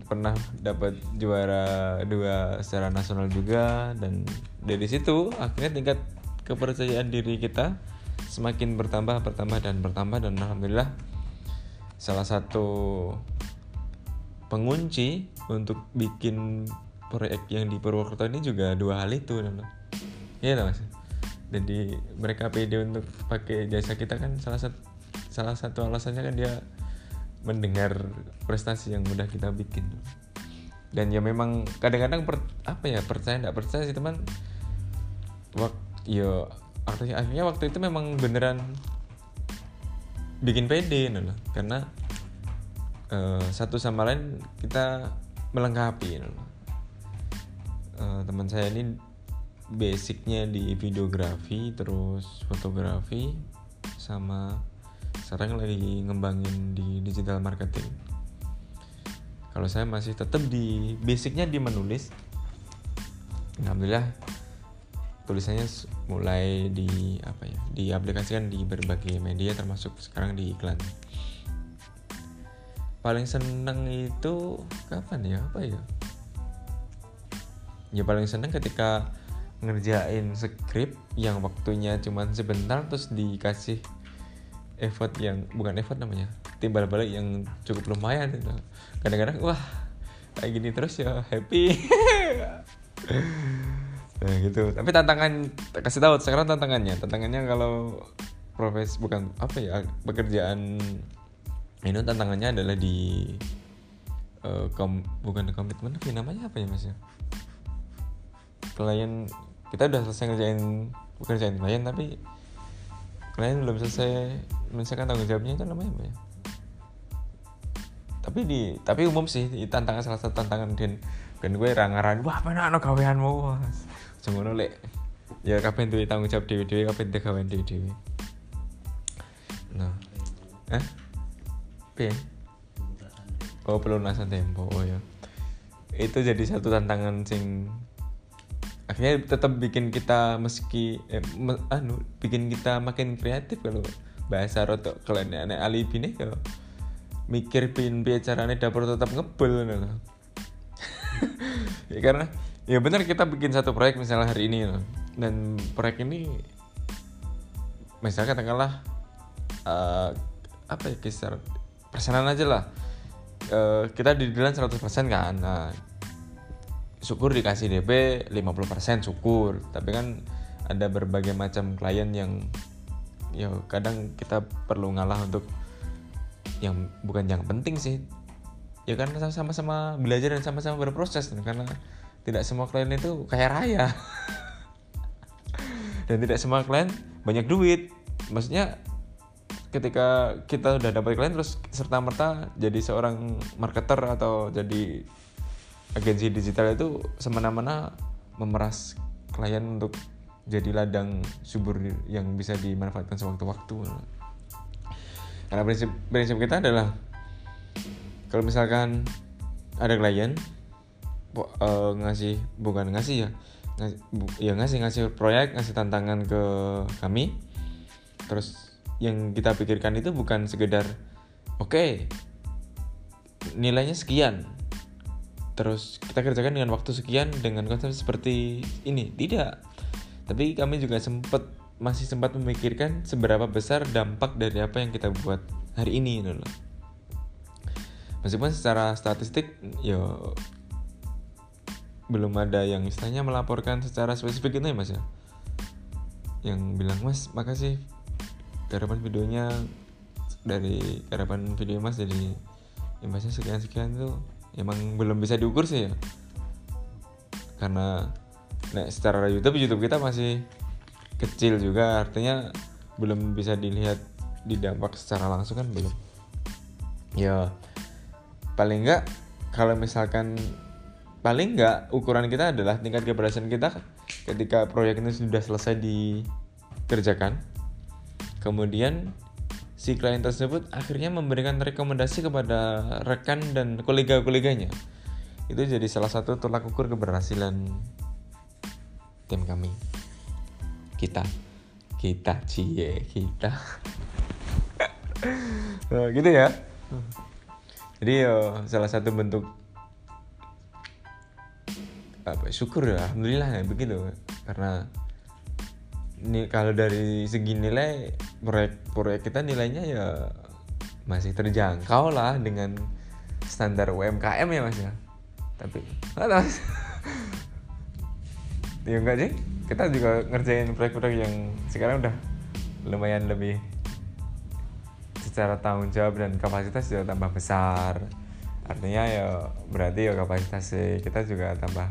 pernah dapat juara dua secara nasional juga dan dari situ akhirnya tingkat kepercayaan diri kita semakin bertambah bertambah dan bertambah dan alhamdulillah salah satu pengunci untuk bikin proyek yang di Purwokerto ini juga dua hal itu Iya lah mas. Jadi mereka pede untuk pakai jasa kita kan salah satu salah satu alasannya kan dia mendengar prestasi yang mudah kita bikin. Dan ya memang kadang-kadang apa ya percaya tidak percaya sih teman? Waktu yo artinya akhirnya waktu itu memang beneran bikin pede loh karena uh, satu sama lain kita melengkapi. Uh, teman saya ini basicnya di videografi terus fotografi sama sekarang lagi ngembangin di digital marketing. Kalau saya masih tetap di basicnya di menulis. Alhamdulillah tulisannya mulai di apa ya diaplikasikan di berbagai media termasuk sekarang di iklan paling seneng itu kapan ya? Apa ya? Ya paling seneng ketika ngerjain skrip yang waktunya cuma sebentar terus dikasih effort yang bukan effort namanya timbal balik yang cukup lumayan gitu kadang-kadang wah kayak gini terus ya happy. Nah gitu. Tapi tantangan kasih tahu sekarang tantangannya. Tantangannya kalau profes bukan apa ya pekerjaan ini tantangannya adalah di uh, kom, bukan komitmen tapi namanya apa ya mas ya? Klien kita udah selesai ngerjain pekerjaan klien tapi klien belum selesai misalkan tanggung jawabnya itu namanya apa ya? Tapi di tapi umum sih tantangan salah satu tantangan dan kan gue rangaran wah apa nak gawean mau semono lek ya kapan tuh tanggung jawab dewi dewi kapan tuh gawean dewi dewi nah eh P oh pelunasan tempo oh ya itu jadi satu tantangan sing akhirnya tetap bikin kita meski eh, me, anu bikin kita makin kreatif kalau bahasa rotok kalian aneh alibi nih kalau mikir pin caranya dapur tetap ngebel nih ya karena ya benar kita bikin satu proyek misalnya hari ini loh. dan proyek ini misalnya katakanlah uh, apa ya kisar persenan aja lah. Uh, kita di didilan 100% kan. Nah syukur dikasih DP 50% syukur. Tapi kan ada berbagai macam klien yang ya kadang kita perlu ngalah untuk yang bukan yang penting sih. Ya kan sama-sama belajar dan sama-sama berproses. Karena tidak semua klien itu kaya raya. Dan tidak semua klien banyak duit. Maksudnya ketika kita udah dapat klien terus serta merta jadi seorang marketer atau jadi agensi digital itu semena-mena memeras klien untuk jadi ladang subur yang bisa dimanfaatkan sewaktu-waktu. Karena prinsip prinsip kita adalah kalau misalkan ada klien uh, ngasih bukan ngasih ya ngasih, ya ngasih ngasih proyek ngasih tantangan ke kami terus yang kita pikirkan itu bukan sekedar oke okay, nilainya sekian terus kita kerjakan dengan waktu sekian dengan konsep seperti ini. Tidak. Tapi kami juga sempat masih sempat memikirkan seberapa besar dampak dari apa yang kita buat hari ini loh. Meskipun secara statistik ya belum ada yang istilahnya melaporkan secara spesifik itu ya mas ya? Yang bilang mas makasih garapan videonya dari garapan video mas jadi imbasnya sekian sekian tuh emang belum bisa diukur sih ya. Karena nah, secara YouTube YouTube kita masih kecil juga artinya belum bisa dilihat di dampak secara langsung kan belum. Ya paling enggak kalau misalkan paling enggak ukuran kita adalah tingkat keberhasilan kita ketika proyek ini sudah selesai dikerjakan kemudian si klien tersebut akhirnya memberikan rekomendasi kepada rekan dan kolega-koleganya. Itu jadi salah satu tolak ukur keberhasilan tim kami. Kita, kita cie kita. nah, gitu ya. Jadi ya salah satu bentuk apa syukur ya alhamdulillah ya begitu karena ini kalau dari segi nilai proyek proyek kita nilainya ya masih terjangkau lah dengan standar UMKM ya mas ya. Tapi mas ya enggak sih. Kita juga ngerjain proyek-proyek yang sekarang udah lumayan lebih secara tanggung jawab dan kapasitas juga tambah besar. Artinya ya berarti ya kapasitas kita juga tambah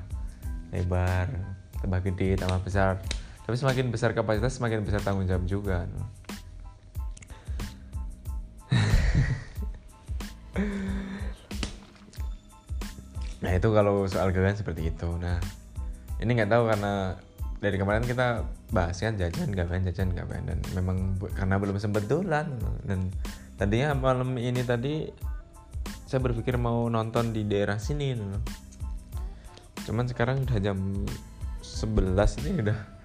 lebar tambah gede tambah besar tapi semakin besar kapasitas semakin besar tanggung jawab juga nah itu kalau soal gagan seperti itu. Nah ini nggak tahu karena dari kemarin kita bahas kan jajan gagan jajan gagan dan memang karena belum sempat dolan dan tadinya malam ini tadi saya berpikir mau nonton di daerah sini cuman sekarang udah jam 11 ini udah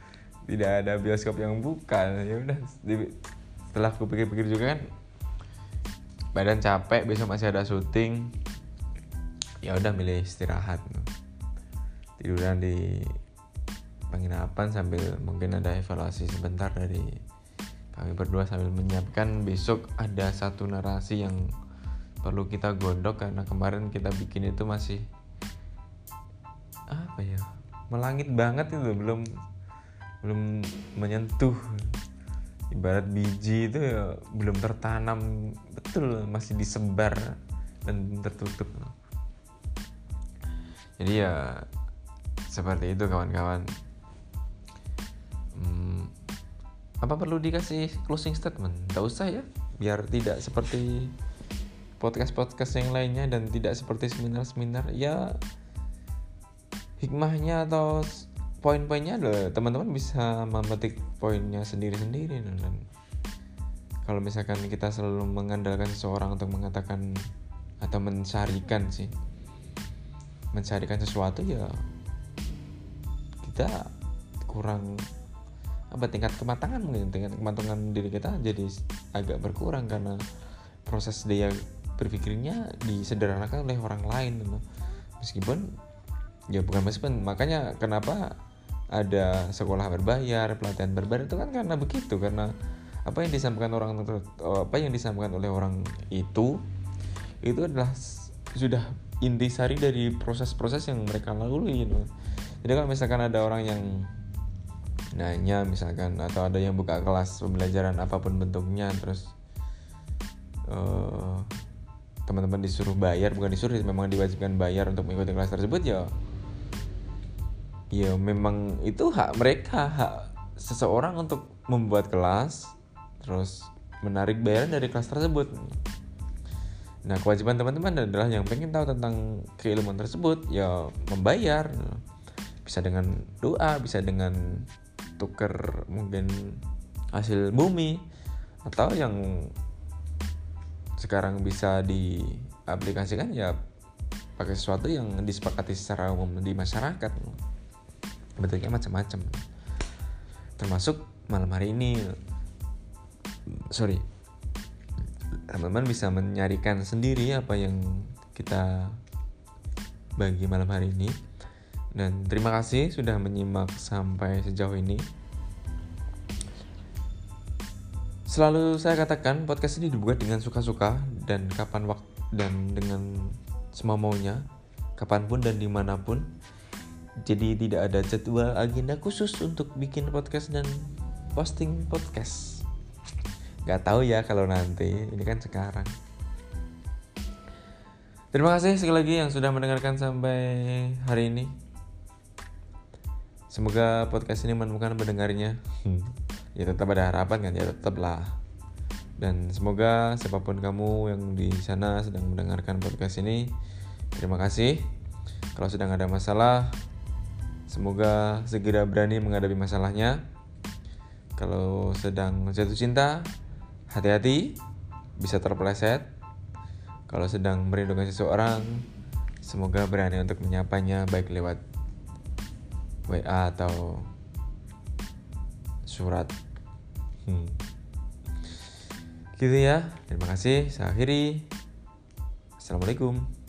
tidak ada bioskop yang buka. Ya udah setelah aku pikir-pikir juga kan badan capek besok masih ada syuting. Ya udah milih istirahat. Tiduran di penginapan sambil mungkin ada evaluasi sebentar dari kami berdua sambil menyiapkan. Besok ada satu narasi yang perlu kita gondok karena kemarin kita bikin itu masih apa ya melangit banget itu belum belum menyentuh. Ibarat biji itu ya belum tertanam. Betul masih disebar dan tertutup. Jadi ya seperti itu kawan-kawan. Hmm, apa perlu dikasih closing statement? Tidak usah ya. Biar tidak seperti podcast-podcast yang lainnya dan tidak seperti seminar-seminar. Ya hikmahnya atau poin-poinnya adalah teman-teman bisa memetik poinnya sendiri-sendiri kalau misalkan kita selalu mengandalkan seseorang untuk mengatakan atau mencarikan sih mencarikan sesuatu ya kita kurang apa tingkat kematangan mungkin tingkat kematangan diri kita jadi agak berkurang karena proses dia berpikirnya disederhanakan oleh orang lain meskipun ya bukan meskipun makanya kenapa ada sekolah berbayar, pelatihan berbayar itu kan karena begitu karena apa yang disampaikan orang apa yang disampaikan oleh orang itu itu adalah sudah intisari dari proses-proses yang mereka lalui gitu. Jadi kalau misalkan ada orang yang nanya misalkan atau ada yang buka kelas pembelajaran apa pun bentuknya terus uh, teman-teman disuruh bayar bukan disuruh memang diwajibkan bayar untuk mengikuti kelas tersebut ya ya memang itu hak mereka hak seseorang untuk membuat kelas terus menarik bayaran dari kelas tersebut. Nah kewajiban teman-teman adalah yang pengen tahu tentang keilmuan tersebut ya membayar. Bisa dengan doa bisa dengan tuker mungkin hasil bumi atau yang sekarang bisa diaplikasikan ya pakai sesuatu yang disepakati secara umum di masyarakat bentuknya macam-macam. Termasuk malam hari ini sorry teman-teman bisa menyarikan sendiri apa yang kita bagi malam hari ini. Dan terima kasih sudah menyimak sampai sejauh ini. Selalu saya katakan podcast ini dibuat dengan suka-suka dan kapan waktu dan dengan semau maunya kapan pun dan di mana pun jadi tidak ada jadwal agenda khusus untuk bikin podcast dan posting podcast. Gak tahu ya kalau nanti ini kan sekarang. Terima kasih sekali lagi yang sudah mendengarkan sampai hari ini. Semoga podcast ini menemukan pendengarnya. Hmm. ya tetap ada harapan kan ya tetaplah dan semoga siapa pun kamu yang di sana sedang mendengarkan podcast ini terima kasih. Kalau sedang ada masalah Semoga segera berani menghadapi masalahnya. Kalau sedang jatuh cinta, hati-hati. bisa terpeleset. Kalau sedang merindukan seseorang, semoga berani untuk menyapanya baik lewat WA atau surat. Hmm. Gitu ya. Terima kasih. Saya akhiri. Assalamualaikum.